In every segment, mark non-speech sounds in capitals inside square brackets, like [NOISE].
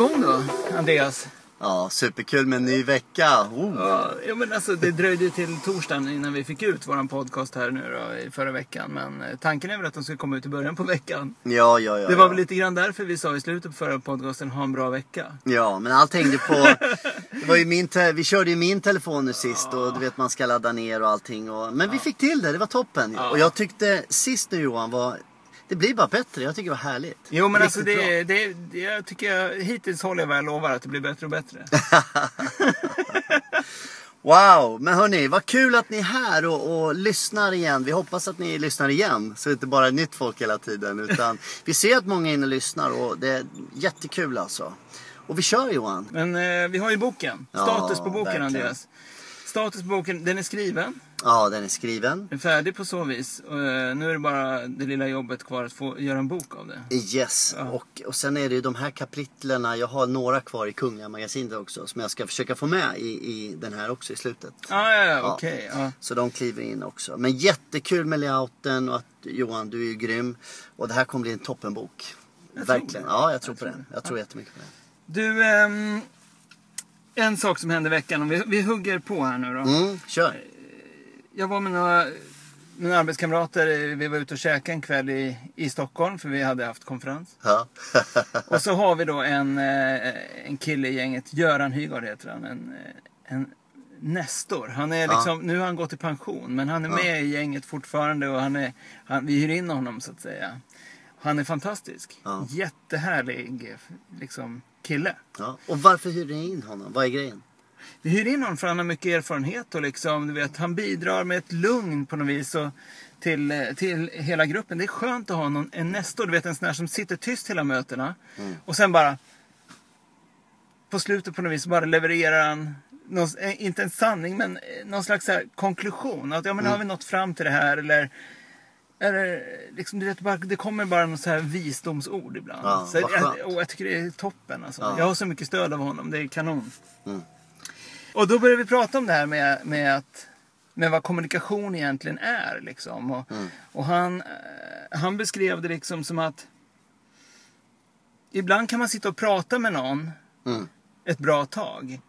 igång då, Andreas. Ja, superkul med en ny vecka. Oh. Ja, ja, men alltså, det dröjde till torsdagen innan vi fick ut våran podcast här nu då, i förra veckan. Men eh, tanken är väl att de ska komma ut i början på veckan. Ja, ja, ja. Det var ja. väl lite grann därför vi sa i slutet på förra podcasten, ha en bra vecka. Ja, men allt hängde på... Det var ju min. Vi körde ju min telefon nu sist och du vet man ska ladda ner och allting. Och... Men vi fick till det, det var toppen. Ja. Och jag tyckte sist nu Johan var... Det blir bara bättre, jag tycker det var härligt. Jo men alltså det, det, det, jag tycker jag, hittills håller jag vad jag lovar att det blir bättre och bättre. [LAUGHS] Wow, men hörni, vad kul att ni är här och, och lyssnar igen. Vi hoppas att ni lyssnar igen, så det inte bara är nytt folk hela tiden. Utan [LAUGHS] vi ser att många är inne och lyssnar och det är jättekul alltså. Och vi kör Johan. Men eh, vi har ju boken. Ja, Status på boken verkligen. Andreas. Status på boken, den är skriven. Ja, den är skriven. Den är färdig på så vis. Eh, nu är det bara det lilla jobbet kvar att få göra en bok av det. Yes, Ja. och, och sen är det ju de här kapitlerna, jag har några kvar i Kungliga Magasinet också som jag ska försöka få med i, i den här också i slutet. Ah, ja, ja, Ja. okej. ja. Så de kliver in också. Men jättekul med layouten och att Johan, du är ju grym. Och det här kommer bli en toppenbok. Jag Verkligen. Ja, jag tror Jag på tror det. Jag tror jättemycket på det. Du, ehm, en sak som hände i veckan. Vi, vi hugger på här nu då. Mm, kör. Jag var med några mina arbetskamrater. Vi var ute och käkade en kväll i, i Stockholm för vi hade haft konferens. Ja. [LAUGHS] Och så har vi då en, eh, en kille i gänget, Göran Hygard heter han. En, eh, en Nestor. Han är liksom, Nu har han gått i pension men han är med i gänget fortfarande och han är, han, vi hyr in honom så att säga. Han är fantastisk. Ja. Jättehärlig liksom, kille. ja. Och varför hyr ni in honom? Vad är grejen? Vi hyr in honom för han har mycket erfarenhet och liksom, du vet, han bidrar med ett lugn på något vis och till, till hela gruppen. Det är skönt att ha någon, en Nestor, du vet en sån här som sitter tyst hela mötena och sen bara på slutet på något vis bara levererar han någon, eh, inte en sanning men eh, någon slags konklusion. Att ja men har vi nått fram till det här eller eller liksom, du vet, bara, det kommer bara något så här visdomsord ibland. Ja, så jag, och jag tycker det är toppen. Alltså. Ja. Jag har så mycket stöd av honom. Det är kanon. Mm. Och då började vi prata om det här med, med, att, med vad kommunikation egentligen är. Liksom. Och, Mm. och han, eh, han beskrev det liksom som att ibland kan man sitta och prata med någon Mm. ett bra tag.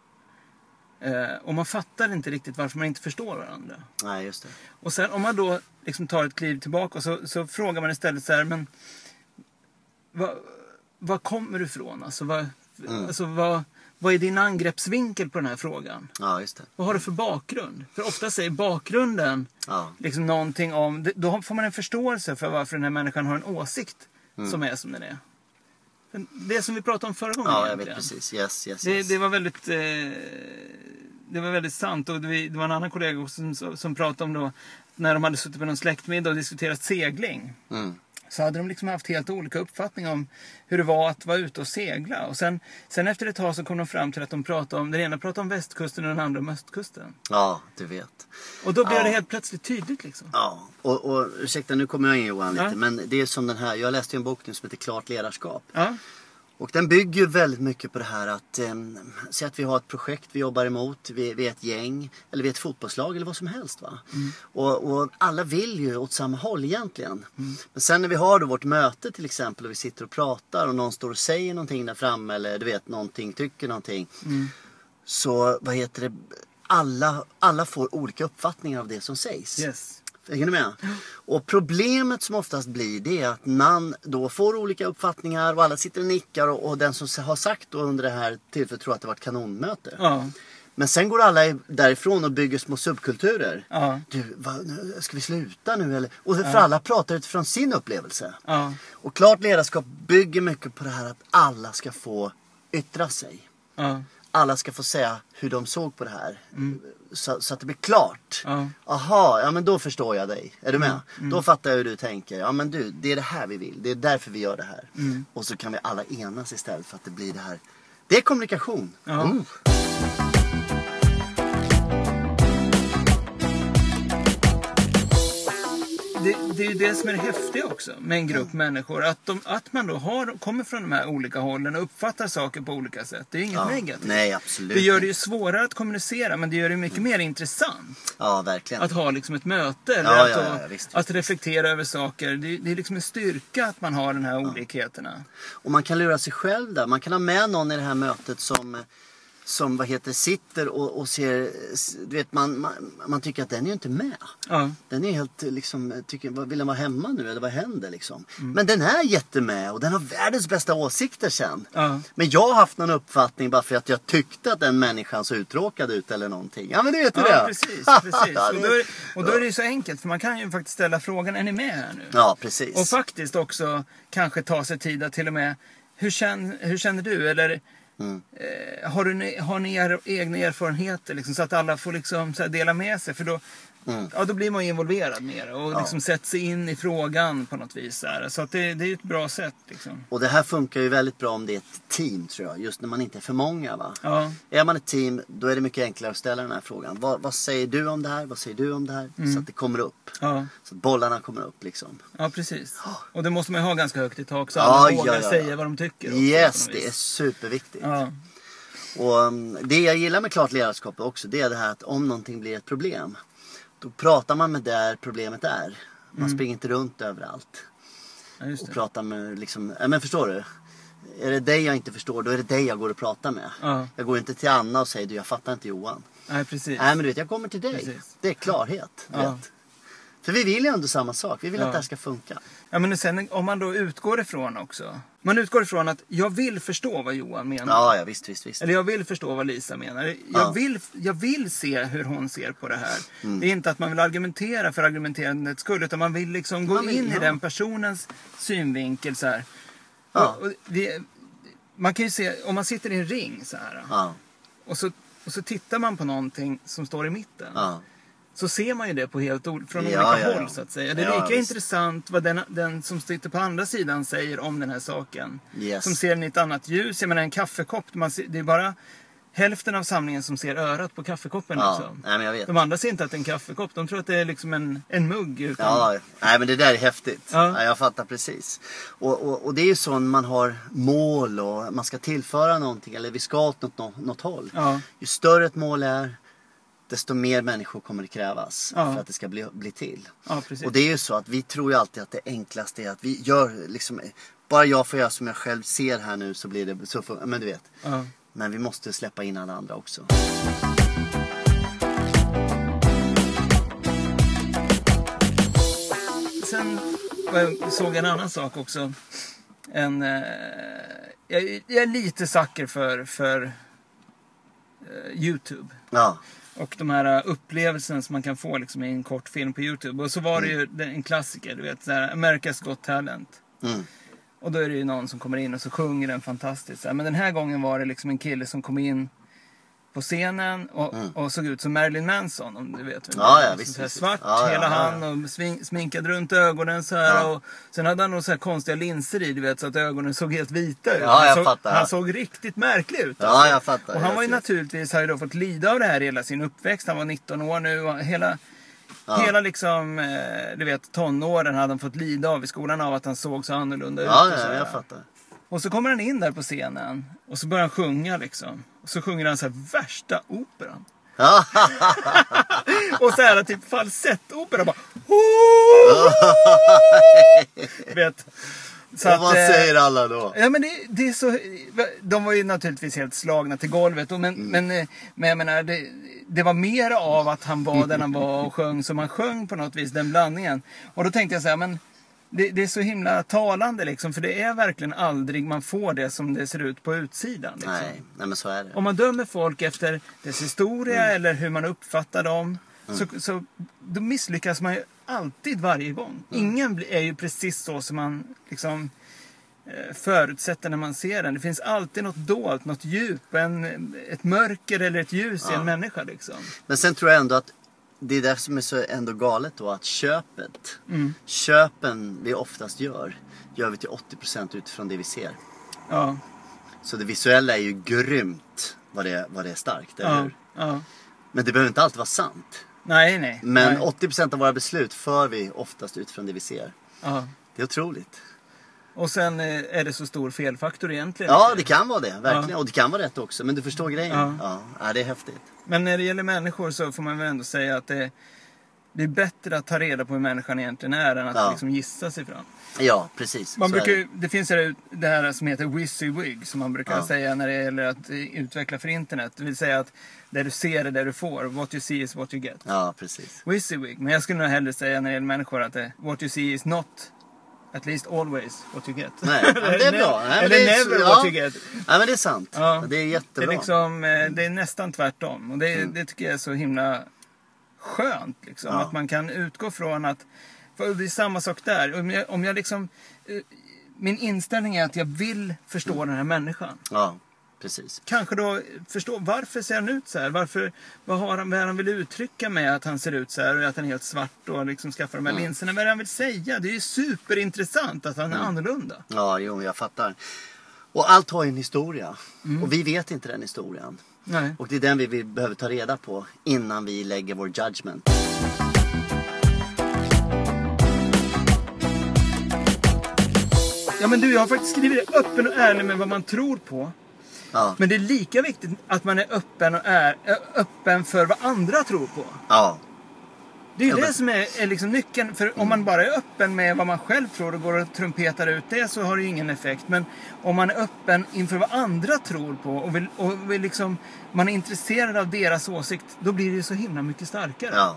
Eh, och man fattar inte riktigt varför man inte förstår varandra. Nej, just det. Och sen om man då liksom tar ett kliv tillbaka så, så frågar man istället så här, men vad, vad kommer du ifrån? Alltså, vad, Mm. alltså vad, vad är din angreppsvinkel på den här frågan? Ja, just det. Vad har du för bakgrund? För ofta säger bakgrunden Ja. liksom någonting om, då får man en förståelse för varför den här människan har en åsikt Mm. som är som den är. Det som vi pratade om förra gången Ja, jag vet precis. Yes, yes, Det, yes. det var väldigt eh, det var väldigt sant. Och det, var- en annan kollega som, som pratade om då när de hade suttit på någon släktmiddag och diskuterat segling. Mm. Så hade de liksom haft helt olika uppfattning om hur det var att vara ute och segla. Och sen, sen efter ett tag så kom de fram till att de pratade om, den ena pratade om västkusten och den andra om östkusten. Ja, du vet. Och då blev Ja. det helt plötsligt tydligt liksom. Ja, och, och ursäkta nu kommer jag in Johan lite, Ja. men det är som den här, jag läste ju en bok nu som heter Klart ledarskap. Ja, Och den bygger väldigt mycket på det här att, eh, säg att vi har ett projekt vi jobbar emot, vi, vi är ett gäng, eller vi är ett fotbollslag eller vad som helst. Va? Och, och alla vill ju åt samma håll egentligen. Men sen när vi har då vårt möte till exempel och vi sitter och pratar och någon står och säger någonting där framme eller du vet någonting, tycker någonting. Så vad heter det, alla, alla får olika uppfattningar av det som sägs. yes. Hänger du med? Och problemet som oftast blir det är att man då får olika uppfattningar och alla sitter och nickar och, och den som har sagt då under det här tillfället tror att det var ett kanonmöte. Ja, Men sen går alla därifrån och bygger små subkulturer. ja, Du, vad, nu, ska vi sluta nu eller? Och för alla pratar utifrån sin upplevelse. ja, Och klart ledarskap bygger mycket på det här att alla ska få yttra sig. Alla ska få säga hur de såg på det här. Så, så att det blir klart. ja. Aha, ja men då förstår jag dig. Är du med? Då fattar jag hur du tänker. Ja men du, det är det här vi vill. Det är därför vi gör det här. Och så kan vi alla enas istället för att det blir det här. Det är kommunikation. Ja. Det, det är ju det som är det häftiga också med en grupp människor. Att, de, att man då har, kommer från de här olika hållen och uppfattar saker på olika sätt. Det är inget Ja. negativt. Nej, absolut Det gör det ju svårare att kommunicera men det gör det mycket mer intressant. Ja, verkligen. Att ha liksom ett möte eller Ja, att, ja, ja, visst, att reflektera över saker. Det, det är liksom en styrka att man har de här olikheterna. Och man kan lura sig själv där. Man kan ha med någon i det här mötet som, som vad heter, sitter och, och ser, du vet man, man, man tycker att den är ju inte med. Ja. Den är helt liksom, tycker, vill den vara hemma nu eller vad händer liksom? Mm. Men den är jättemed och den har världens bästa åsikter sen. Ja. Men jag har haft någon uppfattning bara för att jag tyckte att den människan såg uttråkad ut eller någonting. Ja men det vet du Ja, det. precis. precis. Ja, [LAUGHS] Och, då är, och då är det ju så enkelt för man kan ju faktiskt ställa frågan, är ni med här nu? Ja precis. Och faktiskt också kanske ta sig tid att till och med, hur känner, hur känner du? Eller Mm. eh, har, du, har ni er, egna erfarenheter? Liksom, så att alla får liksom, så här, dela med sig. För då, Mm. ja, då blir man ju involverad mer och liksom sätter sig in i frågan på något vis. Här. så att det, det är ett bra sätt. Liksom. Och det här funkar ju väldigt bra om det är ett team tror jag. Just när man inte är för många va. Ja, Är man ett team då är det mycket enklare att ställa den här frågan. Vad, vad säger du om det här? Vad säger du om det här? Så att det kommer upp. ja, Så att bollarna kommer upp liksom. ja, precis. Och det måste man ju ha ganska högt i tak så Ja, alla ja, vågar ja, ja. säga vad de tycker. också, Yes, det är superviktigt. Ja, Och um, det jag gillar med klart ledarskap också det är det här att om någonting blir ett problem då pratar man med där problemet är. Man springer inte runt överallt ja, och pratar med liksom, ja men förstår du? Är det dig jag inte förstår då är det dig jag går och pratar med. Ja. Jag går inte till Anna och säger du jag fattar inte Johan. Nej, precis. Nej men du vet jag kommer till dig. Precis. Det är klarhet. Ja. Vet. För vi vill ju ändå samma sak. Vi vill Ja. att det här ska funka. Ja, men sen om man då utgår ifrån också. Man utgår ifrån att jag vill förstå vad Johan menar. Ja, ja visst, visst, visst. Eller jag vill förstå vad Lisa menar. Jag, Ja. Mm. vill, jag vill se hur hon ser på det här. Det är inte att man vill argumentera för argumenterandets skull. Utan man vill liksom gå vill, in i ja. den personens synvinkel. Så här. Ja. Och, och det, man kan ju se, om man sitter i en ring så här. Och, så, och så tittar man på någonting som står i mitten. Så ser man ju det på helt, från Ja, olika ja, ja. håll så att säga. Det är lika intressant vad den, den som sitter på andra sidan säger om den här saken. Yes. Som ser den i ett annat ljus. Jag menar en kaffekopp, man ser, det är bara hälften av samlingen som ser örat på kaffekoppen. Ja, Liksom. nej men jag vet. De andra ser inte att det är en kaffekopp. De tror att det är liksom en, en mugg. Utan, Ja, nej men det där är häftigt. Ja. Ja. jag fattar precis. Och, och, och det är ju så när man har mål och man ska tillföra någonting eller vi ska åt något, något, något håll. Ja. Ju större ett mål är desto mer människor kommer det krävas Ja. för att det ska bli, bli till. Ja. Och det är ju så att vi tror ju alltid att det enklaste är att vi gör liksom bara jag får göra som jag själv ser här nu så blir det så fun- men du vet. Ja. Men vi måste släppa in alla andra också. Sen jag såg jag en annan sak också. En, eh, jag, jag är lite sucker för, för eh, Youtube. Ja, Och de här uh, upplevelserna som man kan få liksom, i en kort film på Youtube. Och så var det ju den- en klassiker, du vet, så här, America's Got Talent. mm. Och då är det ju någon som kommer in och så sjunger den fantastiskt. Men den här gången var det liksom en kille som kom in på scenen och, och såg ut som Marilyn Manson om du vet. Mm. Ja, ja, visst, visst, Svart. Ja, ja, hela ja, ja. han och sving, sminkad runt ögonen så här. Ja. Och sen hade han nog så konstiga linser i du vet så att ögonen såg helt vita ut. Ja, han, såg, fattar. han såg riktigt märklig ut. Ja, jag fattar. Och han var ju naturligtvis, har ju då fått lida av det här hela sin uppväxt. Han var 19 år nu och hela Hela liksom, eh, du vet, tonåren hade han fått lida av i skolan av att han såg så annorlunda ja, ut. ja här. jag fattar. Och så kommer han in där på scenen och så börjar han sjunga liksom. Och så sjunger han så här värsta operan. [LAUGHS] Och så här typ falsettopera bara. [LAUGHS] vet. Så och vad eh, säger alla då? Ja men det, det är så, de var ju naturligtvis helt slagna till golvet. Och men, Mm. men, eh, men jag menar, det, det var mer av att han var där han var och sjöng som han sjöng på något vis, den blandningen. Och då tänkte jag så här, men det, det är så himla talande liksom. För det är verkligen aldrig man får det som det ser ut på utsidan. Liksom. Nej, nej men så är det. Om man dömer folk efter dess historia Mm. eller hur man uppfattar dem. Så, så då misslyckas man ju alltid varje gång. Mm. Ingen är ju precis så som man liksom eh, förutsätter när man ser den. Det finns alltid något dolt, något djup, en, ett mörker eller ett ljus i en människa. Liksom. Men sen tror jag ändå att det är det som är så ändå galet då att köpet, Mm. köpen vi oftast gör, gör vi till 80% utifrån det vi ser. Ja, Så det visuella är ju grymt vad det, vad det är starkt, eller ja, hur? ja, Men det behöver inte alltid vara sant. Nej, nej. Men nej. 80% av våra beslut för vi oftast utifrån det vi ser. Ja. Det är otroligt. Och sen eh, är det så stor felfaktor egentligen. Ja, det kan vara det. Verkligen. Ja. Och det kan vara rätt också. Men du förstår grejen. Ja. Ja. Det är häftigt. Men när det gäller människor så får man väl ändå säga att det, det är bättre att ta reda på hur människan egentligen är än att Ja. liksom gissa sig fram. Ja, precis. Man Så brukar, det. det finns det här som heter WYSIWYG som man brukar säga när det gäller att eh, utveckla för internet. Det vill säga att det du ser är det du får. What you see is what you get. Ja, precis. WYSIWYG. Men jag skulle nog hellre säga när det gäller människor att det, what you see is not at least always what you get. Nej, men det är [LAUGHS] bra. Nej, Eller är never så- what ja. you get. Ja, men det är sant. Ja. Det är Det är, jättebra. liksom, eh, det är nästan tvärtom. Och det, det tycker jag är så himla skönt. Liksom. Ja. Att man kan utgå från att... För det är samma sak där. Om jag, om jag liksom, eh, min inställning är att jag vill förstå den här människan. Ja, precis. Kanske då förstå varför ser han ut så här? Varför, vad har han, vad han vill uttrycka med att han ser ut så här och att han är helt svart och liksom skaffar de här linserna? Vad är det han vill säga? Det är ju superintressant att han är annorlunda. Ja, jo, jag fattar. Och allt har ju en historia. Mm. Och vi vet inte den historien. Nej. Och det är den vi, vi behöver ta reda på innan vi lägger vår judgment. Ja men du, jag har faktiskt skrivit det öppen och ärlig med vad man tror på. Ja, Men det är lika viktigt att man är öppen och är är öppen för vad andra tror på. ja, Det är ju Ja, det men- som är, är liksom nyckeln. För om man bara är öppen med vad man själv tror och går och trumpetar ut det så har det ju ingen effekt. Men om man är öppen inför vad andra tror på och, vill, och vill liksom, man är intresserad av deras åsikt, då blir det ju så himla mycket starkare. ja.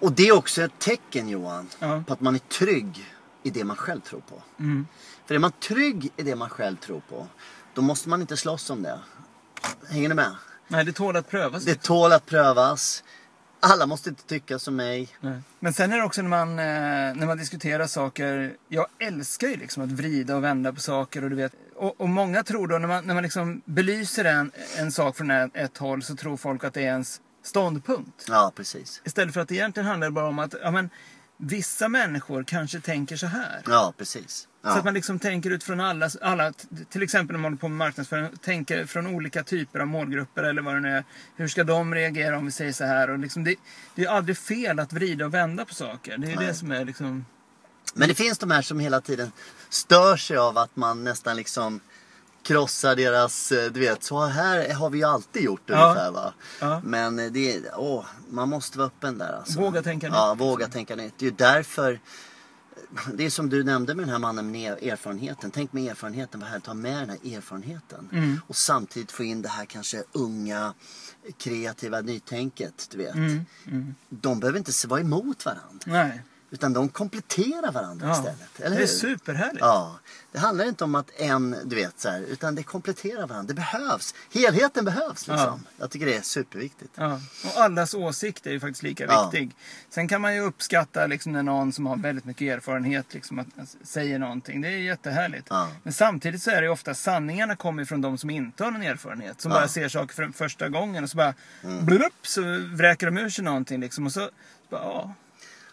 Och det är också ett tecken Johan, Ja. på att man är trygg i det man själv tror på. Mm. För är man trygg i det man själv tror på, då måste man inte slåss om det. Hänger ni med? Nej, det tål att prövas. Det tål att prövas. Alla måste inte tycka som mig. Nej. Men sen är det också när man, eh, när man diskuterar saker. Jag älskar ju liksom att vrida och vända på saker. Och, du vet, och, och många tror då, när man, när man liksom belyser en, en sak från ett, ett håll så tror folk att det är ens ståndpunkt. Ja, precis. Istället för att det egentligen handlar bara om att ja, men, vissa människor kanske tänker så här. Ja, precis. Så att Ja, man liksom tänker utifrån alla, alla, till exempel när man håller på med marknadsföring, tänker från olika typer av målgrupper eller vad det nu är. Hur ska de reagera om vi säger så här? Och liksom det, det är aldrig fel att vrida och vända på saker. Det är Nej. det som är liksom... Men det finns de här som hela tiden stör sig av att man nästan liksom krossar deras, eh, du vet, så här har vi ju alltid gjort Ja. ungefär va. Ja. Men eh, det åh, man måste vara öppen där alltså. Våga tänka nytt, Ja, liksom. våga tänka nytt. Det är ju därför det är som du nämnde med den här mannen med erfarenheten. Tänk med erfarenheten, vad härligt att ha med den här erfarenheten. Mm. Och samtidigt få in det här kanske unga, kreativa nytänket, du vet. Mm, mm. De behöver inte vara emot varandra. Nej. Utan de kompletterar varandra Ja. istället. Eller det är superhärligt. Ja, det handlar inte om att en, du vet så här, utan det kompletterar varandra. Det behövs. Helheten behövs liksom. Jag tycker det är superviktigt. Ja, och allas åsikt är ju faktiskt lika Ja. viktig. Sen kan man ju uppskatta liksom när någon som har väldigt mycket erfarenhet liksom att, säger någonting. Det är jättehärligt. Ja. Men samtidigt så är det ju ofta sanningarna kommer från de som inte har någon erfarenhet. Som Ja. bara ser saker för första gången och så bara Mm. blupp, så vräker de ur sig någonting liksom. Och så, så bara, ja.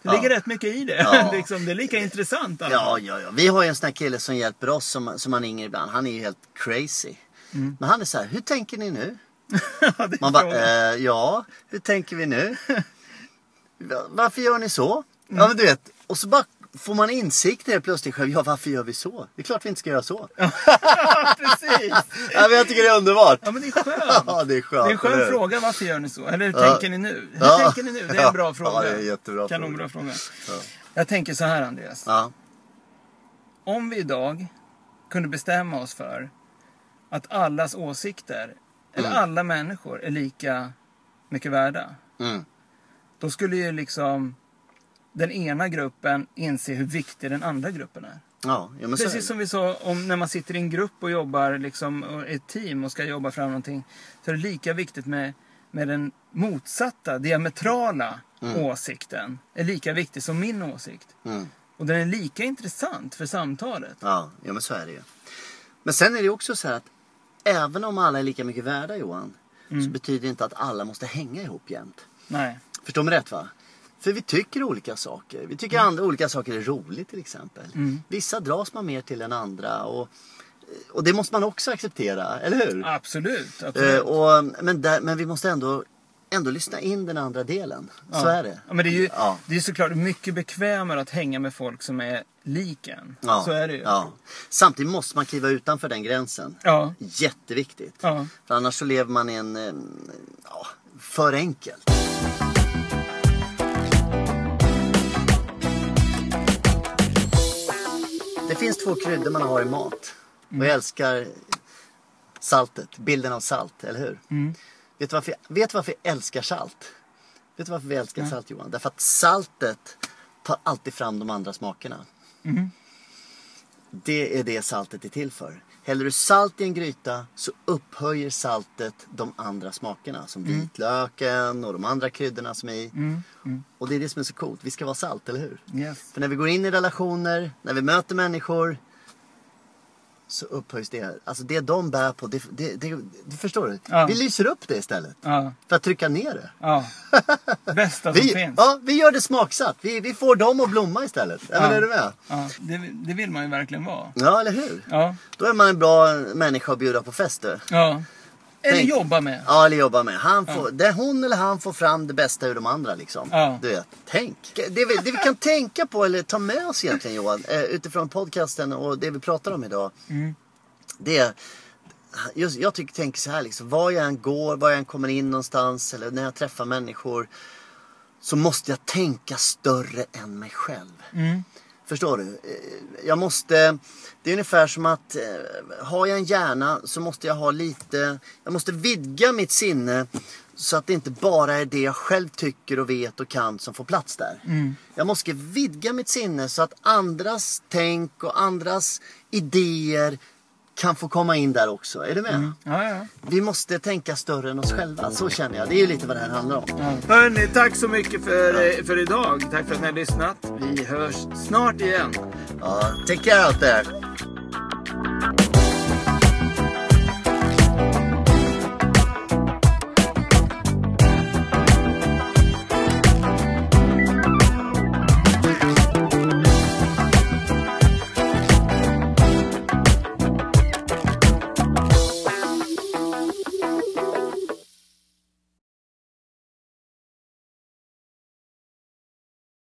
Det ligger rätt mycket i det. [LAUGHS] Liksom, det är lika intressant. alla Ja, ja, ja. Vi har ju en sån här kille som hjälper oss som, som man ringer ibland. Han är ju helt crazy. Mm. Men han är så här, hur tänker ni nu? [LAUGHS] Man bara, eh, ja, hur tänker vi nu? [LAUGHS] Va- Varför gör ni så? Mm. Ja, men du vet. Och så bara får man insikt det plötsligt själv. Ja, varför gör vi så? Det är klart vi inte ska göra så. [LAUGHS] Ja, Precis. men jag tycker det är underbart. Ja, men det är skönt. [LAUGHS] Ja, det är skönt. Det är en skön eller fråga. Varför gör ni så? Eller hur Ja. tänker ni nu? Hur Ja. tänker ni nu? Det är en [LAUGHS] bra Ja, fråga. det är en jättebra Kanonbra fråga. fråga. Jag tänker så här Andreas. Ja, Om vi idag kunde bestämma oss för att allas åsikter, eller Mm. alla människor, är lika mycket värda. mm. Då skulle ju liksom den ena gruppen inse hur viktig den andra gruppen är. ja, ja så Precis som vi sa om när man sitter i en grupp och jobbar liksom, och ett team och ska jobba fram någonting. Så är det lika viktigt med, med den motsatta, diametrala åsikten. Är lika viktig som min åsikt. Mm. Och den är lika intressant för samtalet. Ja, ja, men så är det ju. Men sen är det också så här att även om alla är lika mycket värda Johan, så Mm. betyder det inte att alla måste hänga ihop jämt. Nej. Förstår mig rätt va? För vi tycker olika saker. Vi tycker andra, olika saker är roligt till exempel. Mm. Vissa dras man mer till än andra. Och, och det måste man också acceptera, eller hur? Absolut. Eh, absolut. och, men, där, men vi måste ändå ändå lyssna in den andra delen. Så Ja. är det. Ja, men det är ju Ja. det är såklart mycket bekvämare att hänga med folk som är lik en. Ja, Så är det ju. Ja. Samtidigt måste man kliva utanför den gränsen. Ja. Jätteviktigt. Ja. För annars så lever man i en... eh, Ja, för enkelt. Finns två kryddor man har i mat. Och jag älskar saltet, bilden av salt, eller hur? Vet, du varför, jag- vet du varför jag älskar salt? Vet du varför vi älskar salt Johan? Därför att saltet tar alltid fram de andra smakerna. Det är det saltet är till för. Häller du salt i en gryta så upphöjer saltet de andra smakerna. Som vitlöken och de andra kryddorna som är i. Och det är det som är så coolt. Vi ska vara salt, eller hur? Yes. För när vi går in i relationer, när vi möter människor så upphöjs det. Alltså det de bär på, det, det, det, det förstår du? Ja. Vi lyser upp det istället. Ja. För att trycka ner det. Ja. [LAUGHS] Bästa som Vi, finns. ja, vi gör det smaksatt. Vi, vi får dem att blomma istället. Ja. men är du med? Ja, det, det vill man ju verkligen vara. Ja, eller hur? Ja. Då är man en bra människa att bjuda på fest du. ja. Eller Tänk- jobba med. Ja, eller jobba med. Han får, det, hon eller han får fram det bästa ur de andra liksom. Ja. Du vet, tänk. Det vi, det vi kan tänka på eller ta med oss egentligen Johan, eh, utifrån podcasten och det vi pratar om idag. Det är, just, jag tycker, tänker så här liksom, var jag än går, var jag än kommer in någonstans eller när jag träffar människor. Så måste jag tänka större än mig själv. Förstår du? Eh, Jag måste... Det är ungefär som att eh, har jag en hjärna så måste jag ha lite... Jag måste vidga mitt sinne så att det inte bara är det jag själv tycker och vet och kan som får plats där. Jag måste vidga mitt sinne så att andras tänk och andras idéer kan få komma in där också. Är du med? Ja, ja. Vi måste tänka större än oss själva. Så känner jag. Det är ju lite vad det här handlar om. ja. Hörni, tack så mycket för, eh, för idag. Tack för att ni har lyssnat. Vi hörs snart igen. Ja, take care out there.